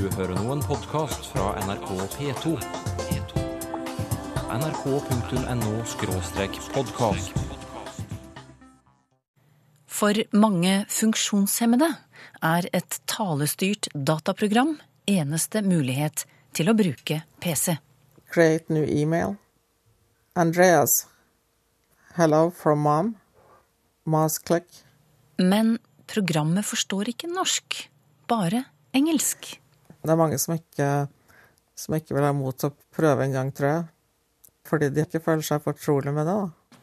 Du hører nå en podkast fra NRK P2. nrk.no-podkast. For mange funksjonshemmede er et talestyrt dataprogram eneste mulighet til å bruke PC. Create new email. Andreas. Hello from mom. Mouse click. Men programmet forstår ikke norsk, bare engelsk. Det er mange som ikke, som ikke vil ha mot til å prøve en gang, tror jeg. Fordi de ikke føler seg fortrolig med det. da.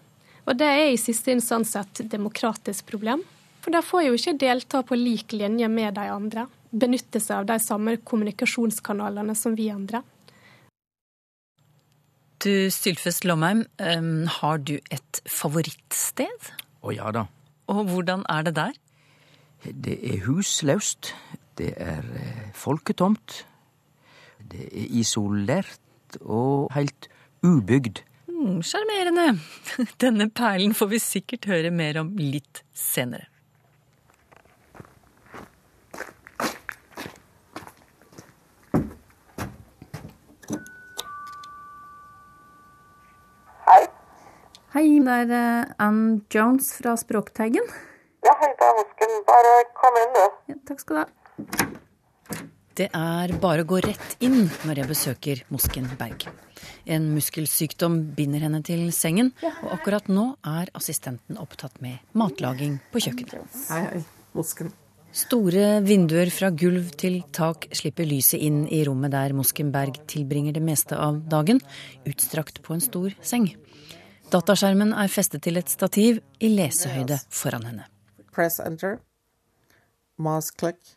Og det er i siste instans et demokratisk problem. For da får jo ikke delta på lik linje med de andre. Benytte seg av de samme kommunikasjonskanalene som vi andre. Du Sylfest Lomheim, har du et favorittsted? Å ja da. Og hvordan er det der? Det er huslaust. Det er eh, folketomt. Det er isolert og helt ubygd. Sjarmerende. Mm, Denne perlen får vi sikkert høre mer om litt senere. Hei, det er eh, Ann Jones fra Språkteigen. Ja, hei, det er Mosken. Bare kom inn, du. Ja, takk skal du ha. Det er bare å gå rett inn når jeg besøker Mosken Berg. En muskelsykdom binder henne til sengen, og akkurat nå er assistenten opptatt med matlaging på kjøkkenet. Hei, hei. Mosken. Store vinduer fra gulv til tak slipper lyset inn i rommet der Mosken Berg tilbringer det meste av dagen, utstrakt på en stor seng. Dataskjermen er festet til et stativ i lesehøyde foran henne. Press enter. Mouse click.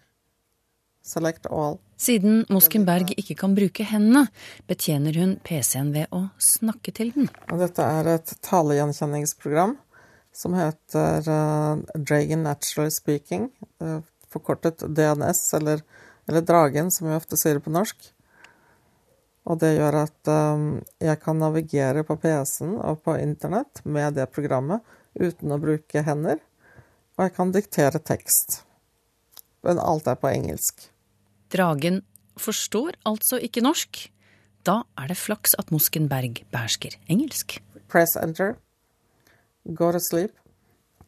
Siden Moskenberg ikke kan bruke hendene, betjener hun PC-en ved å snakke til den. Dette er et talegjenkjenningsprogram som heter eh, Dragon Natural Speaking, eh, forkortet DNS, eller, eller Dragen, som vi ofte sier på norsk. Og det gjør at eh, jeg kan navigere på PC-en og på internett med det programmet uten å bruke hender. Og jeg kan diktere tekst. Men alt er på engelsk. Dragen forstår altså ikke norsk. Da er det flaks at Mosken Berg behersker engelsk. Press enter. Go to sleep.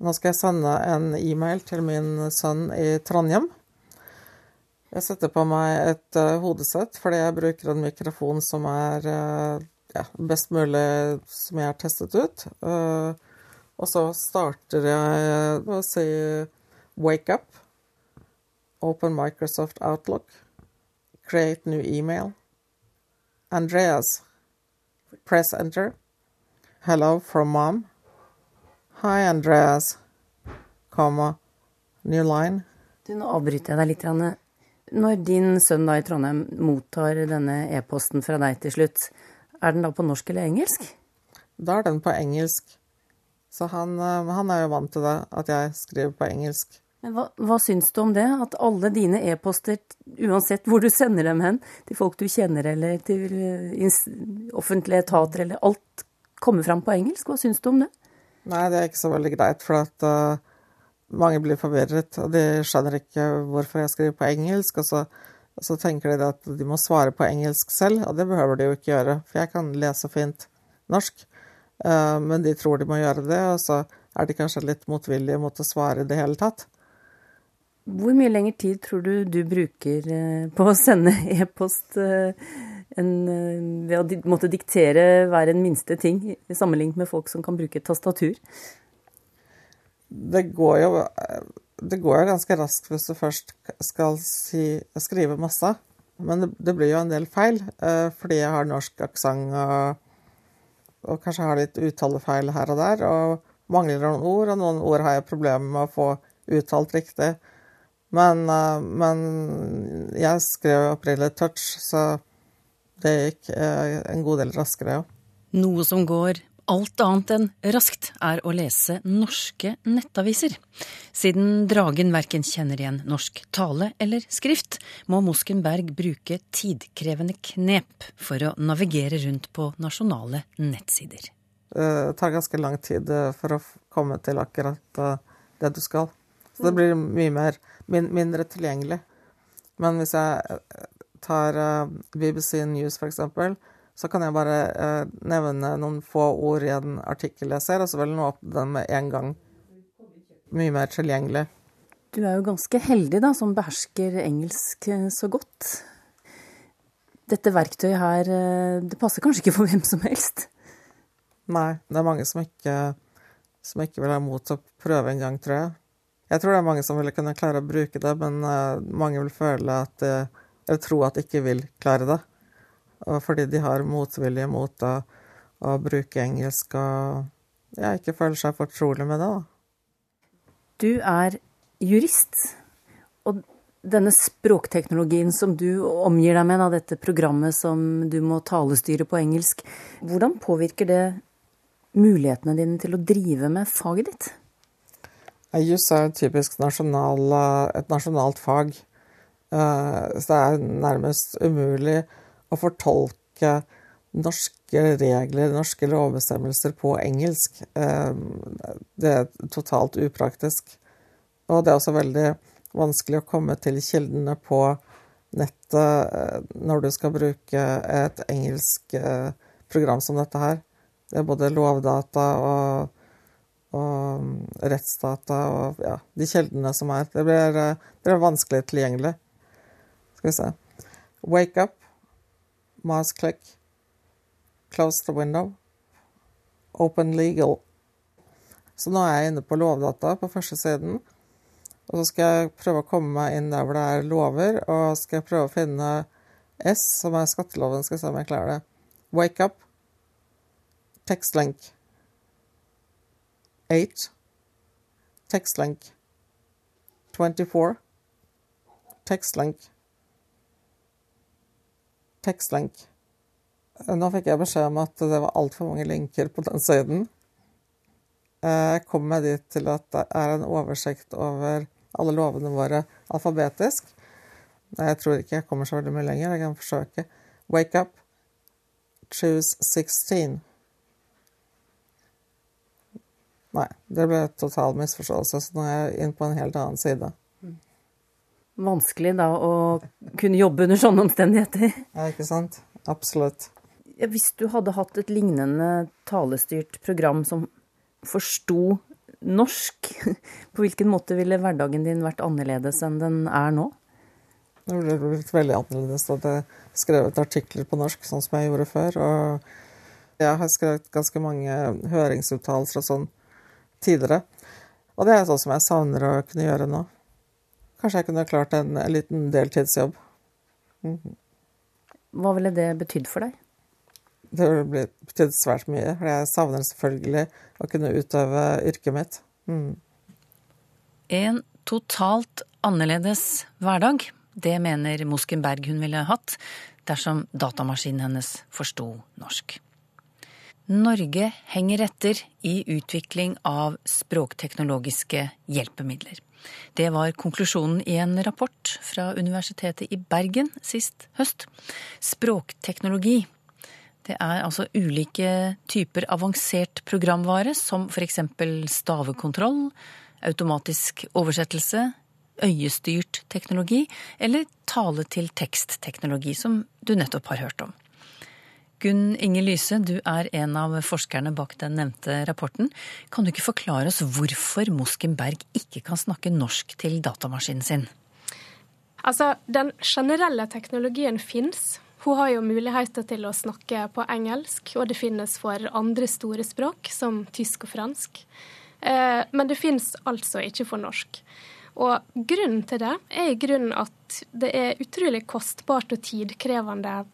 Nå skal jeg sende en e-mail til min sønn i Trondheim. Jeg setter på meg et eh, hodesett fordi jeg bruker en mikrofon som er eh, ja, best mulig som jeg har testet ut. Eh, og så starter jeg med å si wake up. Open Microsoft Outlook. Create new email. Andreas. Press enter. Hello from mom. Hi, Andreas. Comma. New line. Du, nå avbryter jeg deg litt. Anne. Når din sønn da i Trondheim mottar denne e-posten fra deg til slutt, er den da på norsk eller engelsk? Da er den på engelsk. Så han, eh, han er jo vant til det, at jeg skriver på engelsk. Men hva, hva syns du om det? At alle dine e-poster, uansett hvor du sender dem hen, til folk du kjenner eller til eh, offentlige etater eller alt, kommer fram på engelsk? Hva syns du om det? Nei, det er ikke så veldig greit, for at uh, mange blir forvirret, og de skjønner ikke hvorfor jeg skriver på engelsk, og så, og så tenker de at de må svare på engelsk selv, og det behøver de jo ikke gjøre, for jeg kan lese fint norsk, uh, men de tror de må gjøre det, og så er de kanskje litt motvillige mot å svare i det hele tatt. Hvor mye lengre tid tror du du bruker eh, på å sende e-post eh, enn, eh, ved å måtte diktere hver en minste ting, sammenlignet med folk som kan bruke tastatur? Det går jo, det går jo ganske raskt hvis du først skal si, skrive masse. Men det, det blir jo en del feil, fordi jeg har norsk aksent og, og kanskje har litt uttalefeil her og der. Og mangler noen ord, og noen ord har jeg problemer med å få uttalt riktig. Men, eh, men jeg skrev april opprinnelig touch, så det gikk eh, en god del raskere, ja. Noe som går alt annet enn raskt, er å lese norske nettaviser. Siden Dragen verken kjenner igjen norsk tale eller skrift, må Moskenberg bruke tidkrevende knep for å navigere rundt på nasjonale nettsider. Det tar ganske lang tid eh, for å komme til akkurat eh, det du skal. Så det blir mye mer, min, mindre tilgjengelig. Men hvis jeg, tar uh, BBC News, eksempel, så kan jeg bare uh, nevne noen få ord i en artikkel jeg ser, og så vil den åpne den med en gang. Mye mer tilgjengelig. Du er jo ganske heldig, da, som behersker engelsk så godt. Dette verktøyet her, det passer kanskje ikke for hvem som helst? Nei, det er mange som ikke, som ikke vil ha mot til å prøve en gang, tror jeg. Jeg tror det er mange som ville kunne klare å bruke det, men uh, mange vil føle at de, Eller tro at de ikke vil klare det. Fordi de har motvilje mot å, å bruke engelsk og ja, ikke føler seg fortrolig med det. Du er jurist, og denne språkteknologien som du omgir deg med, da, dette programmet som du må talestyre på engelsk, hvordan påvirker det mulighetene dine til å drive med faget ditt? Juss er typisk nasjonal, et nasjonalt fag. Eh, så det er nærmest umulig å fortolke norske regler, norske lovbestemmelser, på engelsk. Eh, det er totalt upraktisk. Og det er også veldig vanskelig å komme til kildene på nettet eh, når du skal bruke et engelsk program som dette her. Det er både lovdata og og rettsdata og ja, de kjeldene som er. Det blir, det blir vanskelig tilgjengelig. Skal vi se. Wake up. Mouse click. Close the window. Open legal. Så nå er jeg inne på lovdata på første siden. Og så skal jeg prøve å komme meg inn der hvor det er lover, og skal jeg prøve å finne S, som er skatteloven. Skal jeg se om jeg klarer det. Wake up. Tekstlink. 8. Text link. 24. Text link. Text link. Nå fikk jeg beskjed om at det var altfor mange linker på den siden. Eh, jeg kom meg dit til at det er en oversikt over alle lovene våre alfabetisk. Nei, Jeg tror ikke jeg kommer så veldig mye lenger. Jeg kan forsøke. Wake up. Choose 16. Nei, det ble total misforståelse, så nå er jeg inn på en helt annen side. Vanskelig da å kunne jobbe under sånne omstendigheter. Ja, ikke sant. Absolutt. Hvis du hadde hatt et lignende talestyrt program som forsto norsk, på hvilken måte ville hverdagen din vært annerledes enn den er nå? Det ville blitt veldig annerledes jeg skrevet artikler på norsk, sånn som jeg gjorde før. Og jeg har skrevet ganske mange høringsuttalelser og sånn tidligere. Og det er sånn som jeg savner å kunne gjøre nå. Kanskje jeg kunne klart en, en liten deltidsjobb. Mm -hmm. Hva ville det betydd for deg? Det ville betydd svært mye. For jeg savner selvfølgelig å kunne utøve yrket mitt. Mm. En totalt annerledes hverdag. Det mener Mosken Berg hun ville hatt dersom datamaskinen hennes forsto norsk. Norge henger etter i utvikling av språkteknologiske hjelpemidler. Det var konklusjonen i en rapport fra Universitetet i Bergen sist høst. Språkteknologi. Det er altså ulike typer avansert programvare, som f.eks. stavekontroll, automatisk oversettelse, øyestyrt teknologi eller tale-til-tekst-teknologi, som du nettopp har hørt om. Gunn Inge Lyse, du er en av forskerne bak den nevnte rapporten. Kan du ikke forklare oss hvorfor Moskenberg ikke kan snakke norsk til datamaskinen sin? Altså, Den generelle teknologien fins. Hun har jo muligheter til å snakke på engelsk, og det finnes for andre store språk, som tysk og fransk. Eh, men det finnes altså ikke for norsk. Og grunnen til det er i grunnen at det er utrolig kostbart og tidkrevende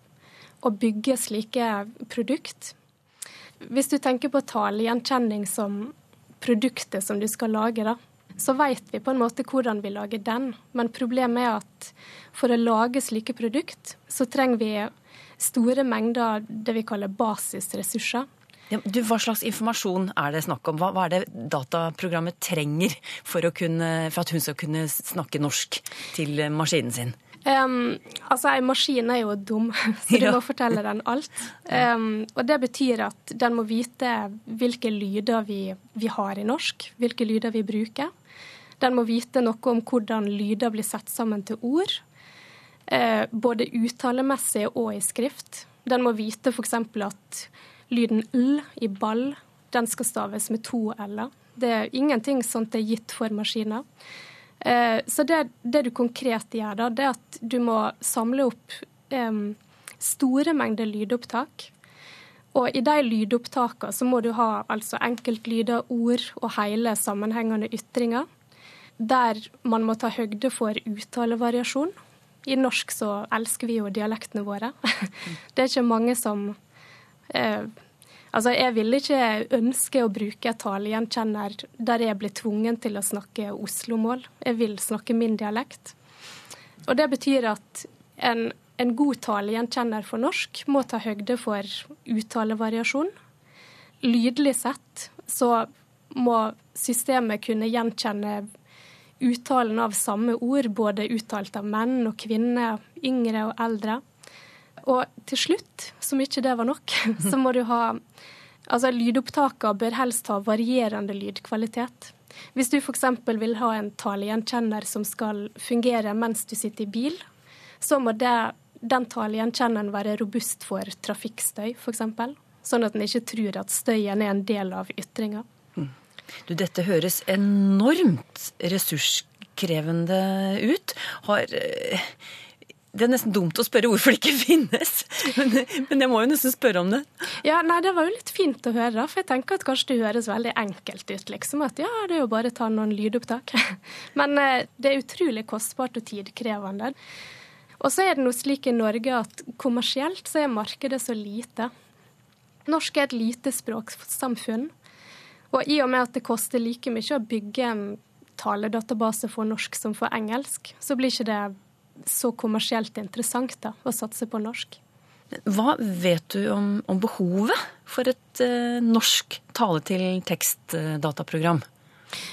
å bygge slike produkt. Hvis du tenker på talegjenkjenning som produktet som du skal lage, da, så vet vi på en måte hvordan vi lager den. Men problemet er at for å lage slike produkt, så trenger vi store mengder det vi kaller basisressurser. Ja, du, hva slags informasjon er det snakk om? Hva, hva er det dataprogrammet trenger for, kunne, for, at hun skal kunne snakke norsk til maskinen sin? Um, altså, en maskin er jo dum, så du må fortelle den alt. Um, og det betyr at den må vite hvilke lyder vi, vi, har i norsk, hvilke lyder vi bruker. Den må vite noe om hvordan lyder blir satt sammen til ord. uh, både uttalemessig og i skrift. Den må vite f.eks. at lyden l i ball den skal staves med to l-er. Det er ingenting sånt er gitt for maskiner. Eh, så det, det, du konkret gjør, da, det er at du må samle opp store mengder lydopptak. Og i de lydopptakene så må du ha altså enkeltlyder, ord og hele sammenhengende ytringer. Der man må ta høgde for uttalevariasjon. I norsk så elsker vi jo dialektene våre. Det er ikke mange som eh, Altså, jeg vil ikke ønske å bruke et talegjenkjenner der jeg blir tvungen til å snakke Oslo-mål. Jeg vil snakke min dialekt. Og det betyr at en, en god talegjenkjenner for norsk må ta høgde for uttalevariasjon. Lydlig sett så må systemet kunne gjenkjenne uttalen av samme ord, både uttalt av menn og kvinner, yngre og eldre. Og til slutt, som ikke det var nok, så må du ha Altså, lydopptakene bør helst ha varierende lydkvalitet. Hvis du f.eks. vil ha en talegjenkjenner som skal fungere mens du sitter i bil, så må det, den talegjenkjenneren være robust for trafikkstøy, f.eks. Sånn at en ikke tror at støyen er en del av ytringa. Du, dette høres enormt ressurskrevende ut. Har eh, det er nesten dumt å spørre hvorfor det ikke finnes, men, men, jeg må jo nesten spørre om det. Ja, nei, Det var jo litt fint å høre, for jeg tenker at kanskje det høres veldig enkelt ut. liksom, At ja, det er jo bare å ta noen lydopptak. Men eh, det er utrolig kostbart og tidkrevende. Og så er det noe slik i Norge at kommersielt så er markedet så lite. Norsk er et lite språksamfunn. Og i og med at det koster like mye å bygge en taledatabase for norsk som for engelsk, så blir ikke det så kommersielt interessant da, å satse på norsk. Hva vet du om, om behovet for et eh, norsk tale-til-tekst-dataprogram?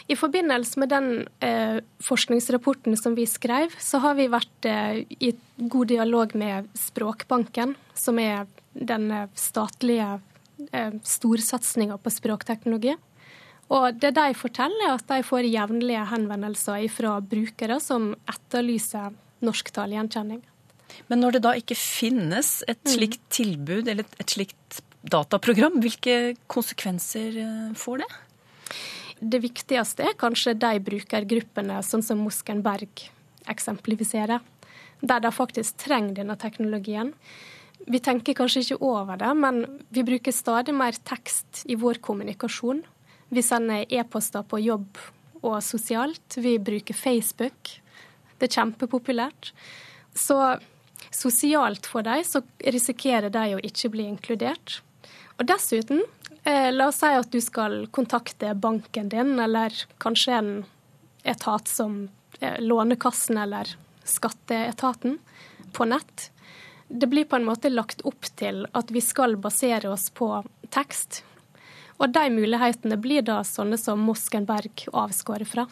I forbindelse med den eh, forskningsrapporten som vi skrev, så har vi vært eh, i god dialog med Språkbanken, som er den statlige eh, storsatsinga på språkteknologi. Og det de forteller, er at de får jevnlige henvendelser fra brukere som etterlyser norsk gjenkjenning. Men når det da ikke finnes et mm. slikt tilbud eller et slikt dataprogram, hvilke konsekvenser eh, får det? Det viktigste er kanskje de brukergruppene, sånn som Moskenberg eksemplifiserer, der de faktisk trenger denne teknologien. Vi tenker kanskje ikke over det, men vi bruker stadig mer tekst i vår kommunikasjon. Vi sender e-poster på jobb og sosialt. Vi bruker Facebook. Det er kjempepopulært. Så sosialt for dem så risikerer de å ikke bli inkludert. Og dessuten, eh, la oss si at du skal kontakte banken din, eller kanskje en etat som eh, Lånekassen eller Skatteetaten på nett. Det blir på en måte lagt opp til at vi skal basere oss på tekst. Og de mulighetene blir da sånne som Moskenberg avskåret fra.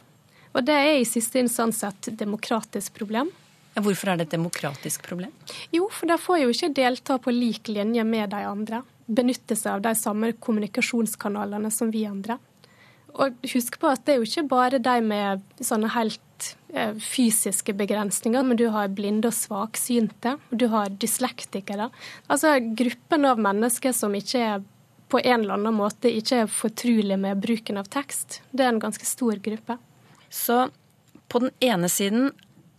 Og det er i siste instans et demokratisk problem. Hvorfor er det et demokratisk problem? Jo, for de får jo ikke delta på lik linje med de andre. Benytte seg av de samme kommunikasjonskanalene som vi andre. Og husk på at det er jo ikke bare de med sånne helt eh, fysiske begrensninger, men du har blinde og svaksynte, du har dyslektikere. Altså gruppen av mennesker som ikke er på en eller annen måte ikke er fortrolig med bruken av tekst. Det er en ganske stor gruppe. Så på den ene siden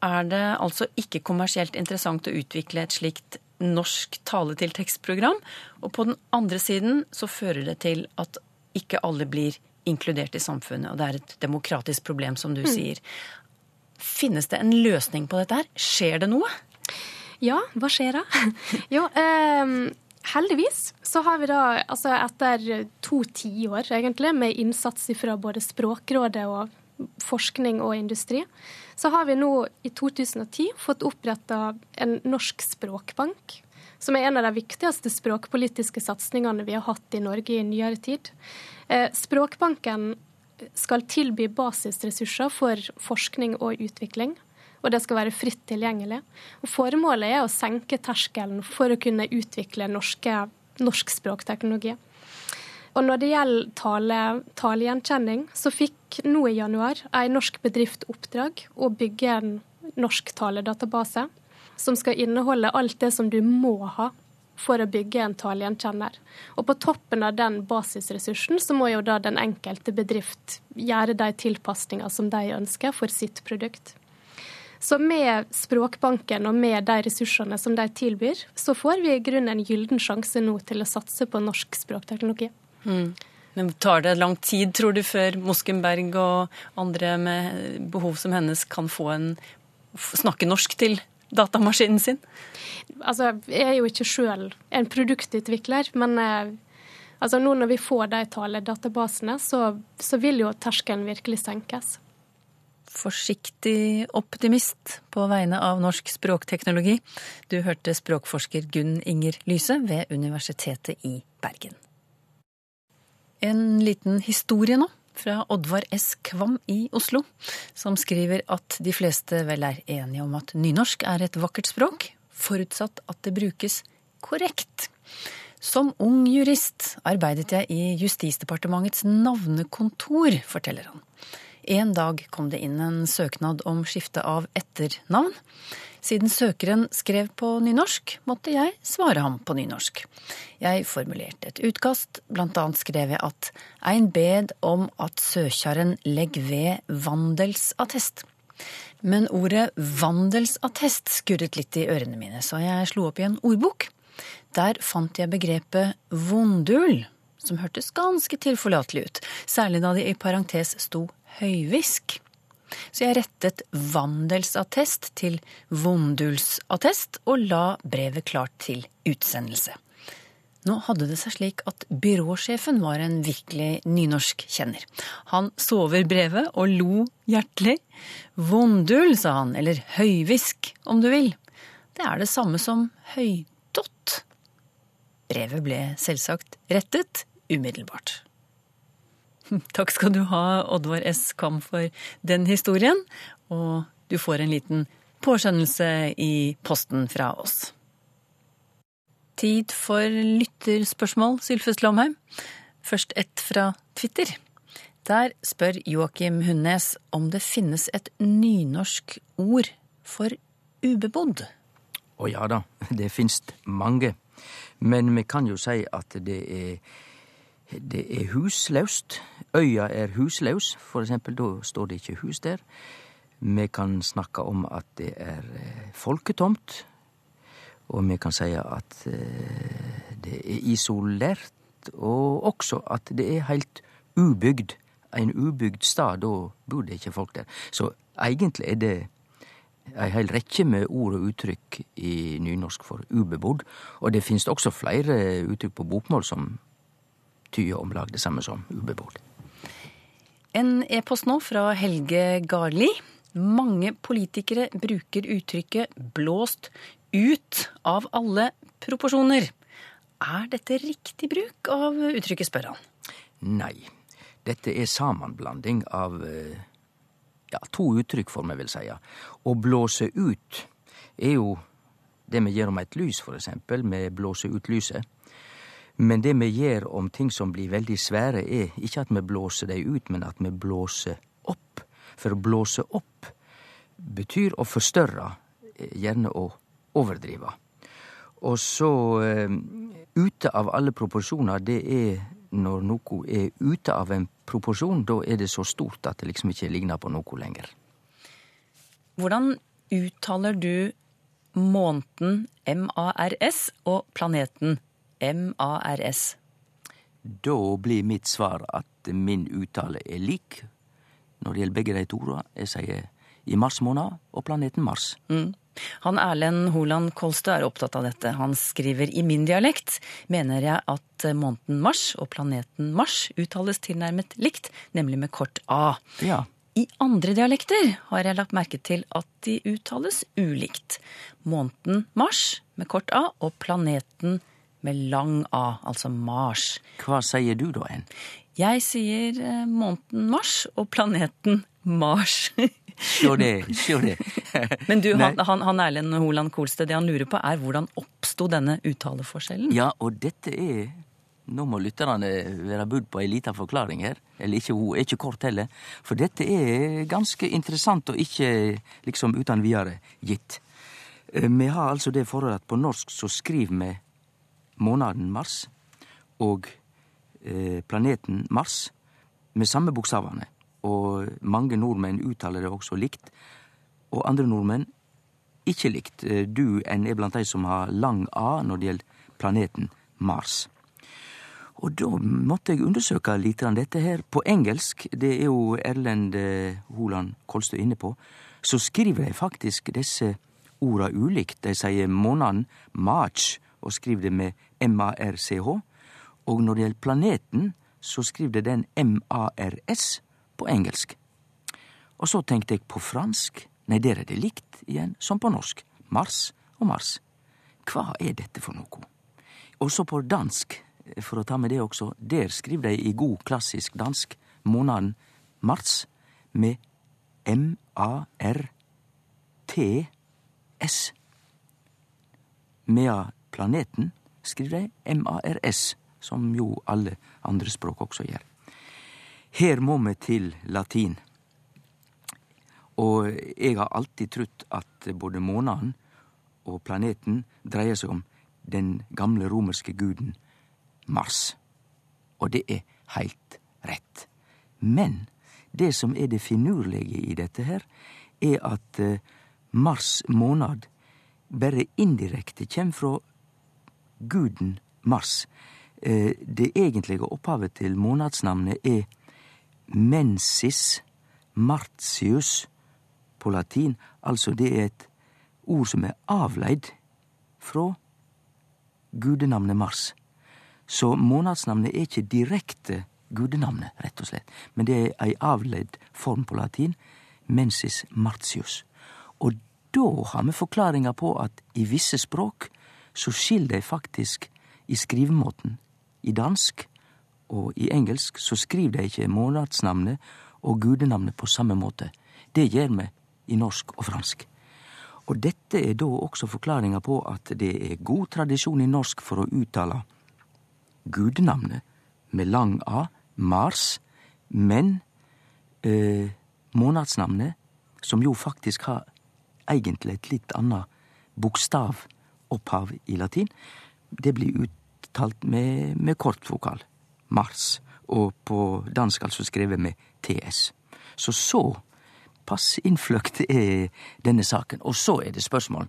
er det altså ikke kommersielt interessant å utvikle et slikt norsk tale-til-tekst-program. Og på den andre siden så fører det til at ikke alle blir inkludert i samfunnet. Og det er et demokratisk problem, som du mm. sier. Finnes det en løsning på dette her? Skjer det noe? Ja, hva skjer da? jo, eh, heldigvis så har vi da, altså etter to tiår egentlig, med innsats fra både Språkrådet og forskning og industri, så har vi nå i 2010 fått oppretta en norsk språkbank. Som er en av de viktigste språkpolitiske satsingene vi har hatt i Norge i nyere tid. Eh, språkbanken skal tilby basisressurser for forskning og utvikling. Og det skal være fritt tilgjengelig. Og formålet er å senke terskelen for å kunne utvikle norske, norsk språkteknologi. Og når det gjelder tale, talegjenkjenning, så fikk nå i januar ei norsk bedrift oppdrag å bygge en norsk taledatabase. som skal inneholde alt det som du må ha for å bygge en talegjenkjenner. Og på toppen av den basisressursen, så må jo da den enkelte bedrift gjøre de tilpasninger som de ønsker for sitt produkt. Så med Språkbanken og med de ressursene som de tilbyr, så får vi i grunnen en gyllen sjanse nå til å satse på norsk språkteknologi. Mm. Men Tar det lang tid, tror du, før Moskenberg og andre med behov som hennes kan få en snakke norsk til datamaskinen sin? Altså, jeg er jo ikke sjøl en produktutvikler, men eh, altså, nå når vi får de taledatabasene, så, så vil jo terskelen virkelig senkes. Forsiktig optimist på vegne av norsk språkteknologi. Du hørte språkforsker Gunn Inger Lyse ved Universitetet i Bergen. En liten historie nå fra Oddvar S. Kvam i Oslo, som skriver at de fleste vel er enige om at nynorsk er et vakkert språk, forutsatt at det brukes korrekt. Som ung jurist arbeidet jeg i Justisdepartementets navnekontor, forteller han. En dag kom det inn en søknad om skifte av etternavn. Siden søkeren skrev på nynorsk, måtte jeg svare ham på nynorsk. Jeg formulerte et utkast, blant annet skrev jeg at ein bed om at søkjaren legg ved vandelsattest. Men ordet vandelsattest skurret litt i ørene mine, så jeg slo opp i en ordbok. Der fant jeg begrepet vondul, som hørtes ganske tilforlatelig ut, særlig da det i parentes sto høyvisk. Så jeg rettet vandelsattest til vondulsattest og la brevet klart til utsendelse. Nå hadde det seg slik at byråsjefen var en virkelig nynorskkjenner. Han så over brevet og lo hjertelig. Vondul, sa han, eller høyvisk, om du vil. Det er det samme som høydott. Brevet ble selvsagt rettet umiddelbart. Takk skal du ha, Oddvar S. Kam, for den historien. Og du får en liten påskjønnelse i posten fra oss. Tid for lytterspørsmål, Sylfest Lomheim. Først ett fra Twitter. Der spør Joakim Hundnes om det finnes et nynorsk ord for ubebodd. Å ja da, det finnes mange. Men vi kan jo si at det er det er huslaust. Øya er huslaus, for eksempel. Da står det ikke hus der. Vi kan snakke om at det er eh, folketomt. Og vi kan si at eh, det er isolert, og også at det er heilt ubygd. En ubygd stad, da bor det ikke folk der. Så egentlig er det ei heil rekkje med ord og uttrykk i nynorsk for ubebodd. Og det finst også flere uttrykk på bokmål som tyder om lag det samme som ubebodd. En e-post nå fra Helge Garli. Mange politikere bruker uttrykket 'blåst ut av alle proporsjoner'. Er dette riktig bruk av uttrykket, spør han. Nei. Dette er sammenblanding av eh, ja, to uttrykk, får vi vel si. Å blåse ut er jo det vi gjør om et lys, for eksempel. Vi blåser ut lyset. Men det vi gjør om ting som blir veldig svære, er ikke at vi blåser dem ut, men at vi blåser opp. For å blåse opp betyr å forstørre, eh, gjerne å overdrive. Og så uh, ute av alle proporsjoner, det er når noe er ute av en proporsjon, da er det så stort at det liksom ikke ligner på noe lenger. Hvordan uttaler du måneden MARS og planeten MARS? Da blir mitt svar at min uttale er lik når det gjelder begge de to. ordene. Jeg sier i mars måned og planeten Mars. Mm. Han Erlend Holand Kolstø er opptatt av dette. Han skriver i min dialekt mener jeg at måneden Mars og planeten Mars uttales tilnærmet likt, nemlig med kort A. Ja. I andre dialekter har jeg lagt merke til at de uttales ulikt. Måneden Mars med kort A og planeten Mars med lang A, altså Mars. Hva sier du da, en? Jeg sier eh, måneden Mars og planeten Mars. Sjå det, sjå det. Men du, han, han, han, Erlend Holand Kolsted, det han lurer på er hvordan oppsto denne uttaleforskjellen? Ja, og dette er nå må lytterne være budd på ei lita forklaring her. Eller ikke, hun er ikke kort heller. For dette er ganske interessant og ikke liksom uten videre gitt. Eh, vi har altså det forholdet at på norsk så skriver vi månaden Mars og eh, planeten Mars med samme bokstavene. Og mange nordmenn uttaler det også likt, og andre nordmenn ikke likt. Eh, du en er blant de som har lang A når det gjelder planeten Mars. Og da måtte jeg undersøke litt av dette her. På engelsk, det er jo Erlend eh, Holand Kolstø inne på, så skriver de faktisk disse orda ulikt. De sier månaden March og skriv det med M-A-R-C-H. Og når det gjelder planeten, så skriv det den M-A-R-S på engelsk. Og så tenkte jeg på fransk. Nei, der er det likt igjen, som på norsk. Mars og Mars. Hva er dette for noe? Også på dansk, for å ta med det også, der skriver de i god klassisk dansk måneden mars med M-A-R-T-S. Mea planeten skriver de M-A-R-S, som jo alle andre språk også gjør. Her må vi til latin. Og jeg har alltid trutt at både månaden og planeten dreier seg om den gamle romerske guden Mars. Og det er heilt rett. Men det som er det finurlige i dette her, er at eh, Mars månad bare indirekte kjem fra guden Mars. Eh, det egentlige opphavet til månadsnavnet er mensis martius på latin. Altså det er et ord som er avleid fra gudenavnet Mars. Så månadsnavnet er ikke direkte gudenavnet, rett og slett, men det er ei avleid form på latin, mensis martius. Og da har vi forklaringa på at i visse språk så skil dei faktisk i skrivemåten. I dansk og i engelsk så skriver de ikke månadsnavnet og gudenavnet på samme måte. Det gjør vi i norsk og fransk. Og dette er da også forklaringa på at det er god tradisjon i norsk for å uttale gudenavnet med lang A, Mars, men eh, månadsnavnet, som jo faktisk har egentlig et litt annet bokstavopphav i latin, det blir uttalt med, med kortvokal, Mars, og på dansk altså skrevet med TS. Så så pass innfløkt er denne saken. Og så er det spørsmål.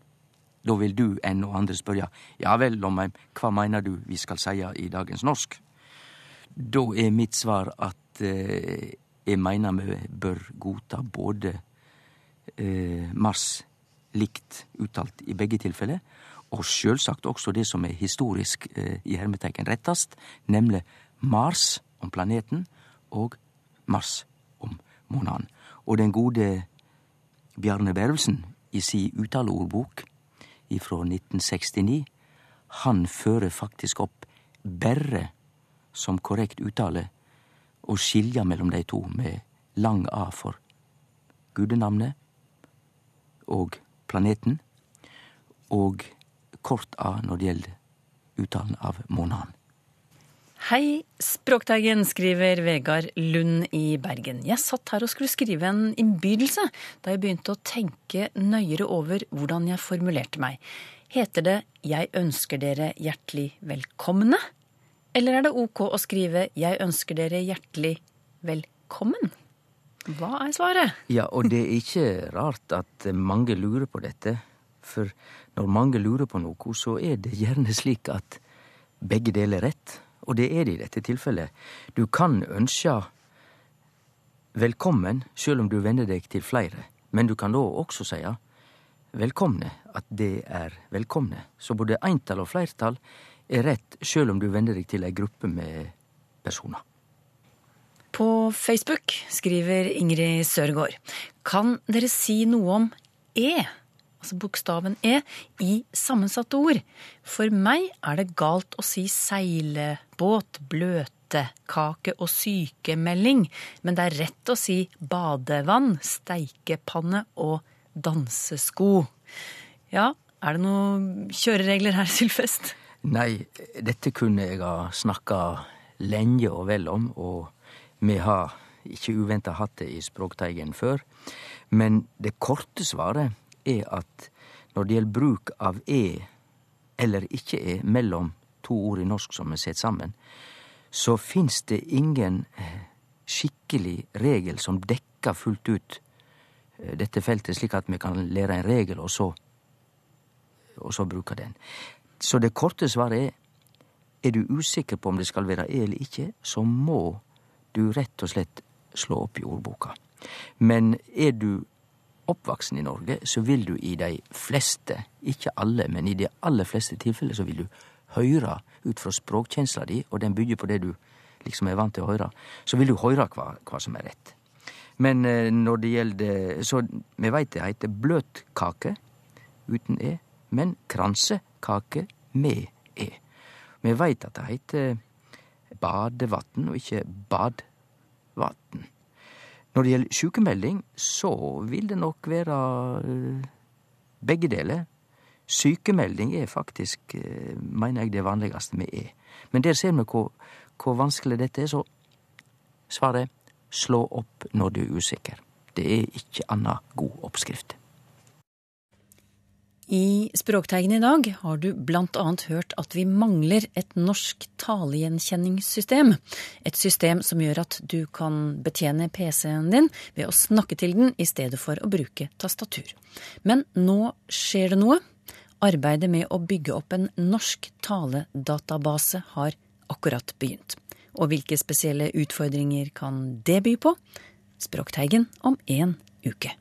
Da vil du enn og andre spørre ja vel, Lomheim, hva mener du vi skal seie i dagens norsk? Da er mitt svar at eh, jeg mener vi bør godta både eh, Mars likt uttalt i begge tilfeller, og sjølvsagt også det som er historisk eh, i hermetegn rettast, nemlig Mars om planeten og Mars om månaden. Og den gode Bjarne Bervelsen i si uttaleordbok ifra 1969, han fører faktisk opp berre som korrekt uttale og skilja mellom dei to med lang A for gudenavnet og planeten, og kort A når det gjelder uttalen av måneden. Hei, Språkteigen, skriver Vegard Lund i Bergen. Jeg satt her og skulle skrive en innbydelse da jeg begynte å tenke nøyere over hvordan jeg formulerte meg. Heter det 'Jeg ønsker dere hjertelig velkomne'? Eller er det ok å skrive 'Jeg ønsker dere hjertelig velkommen'? Hva er svaret? Ja, og det er ikke rart at mange lurer på dette. For når mange lurer på noe, så er det gjerne slik at begge deler er rett og det er det i dette tilfellet. Du kan ønske velkommen sjøl om du venner deg til flere, men du kan da også si velkomne, at det er velkomne. Så både eintall og fleirtall er rett sjøl om du venner deg til ei gruppe med personer. På Facebook skriver Ingrid Sørgaard. Kan dere si noe om E? Altså bokstaven E, i sammensatte ord. For meg er det galt å si seilebåt, bløtkake og sykemelding, men det er rett å si badevann, steikepanne og dansesko. Ja, er det noen kjøreregler her, Sylfest? Nei, dette kunne jeg ha snakka lenge og vel om, og vi har ikke uventa hatt det i Språkteigen før. Men det korte svaret er at når det gjelder bruk av e eller ikke e mellom to ord i norsk som er sett sammen, så finst det ingen eh, skikkelig regel som dekker fullt ut eh, dette feltet, slik at vi kan lære en regel, og så, og så bruke den. Så det korte svaret er er du usikker på om det skal være e eller ikke, så må du rett og slett slå opp i ordboka. Men er du oppvaksen i Norge, så vil du i de fleste, ikke alle, men i de aller fleste tilfeller, så vil du høre ut fra språkkjensla di, og den bygger på det du liksom er vant til å høre, så vil du høre hva, hva som er rett. Men eh, når det gjelder Så vi veit det heiter bløtkake uten e, men kransekake med e. Vi veit at det heiter badevatn og ikke badvatn. Når det gjelder sykemelding, så vil det nok være eh, begge deler. Sykemelding er faktisk, eh, mener jeg, det vanligste vi er. Men der ser vi hvor, hvor vanskelig dette er, så svaret er slå opp når du er usikker. Det er ikke anna god oppskrift. I Språktegn i dag har du annet hørt at vi mangler et norsk talegjenkjenningssystem. Et system som gjør at du kan betjene PC-en din ved å snakke til den i stedet for å bruke tastatur. Men nå skjer det noe. Arbeidet med å bygge opp en norsk taledatabase har akkurat begynt. Og hvilke spesielle utfordringer kan det by på? Språkteigen om en uke.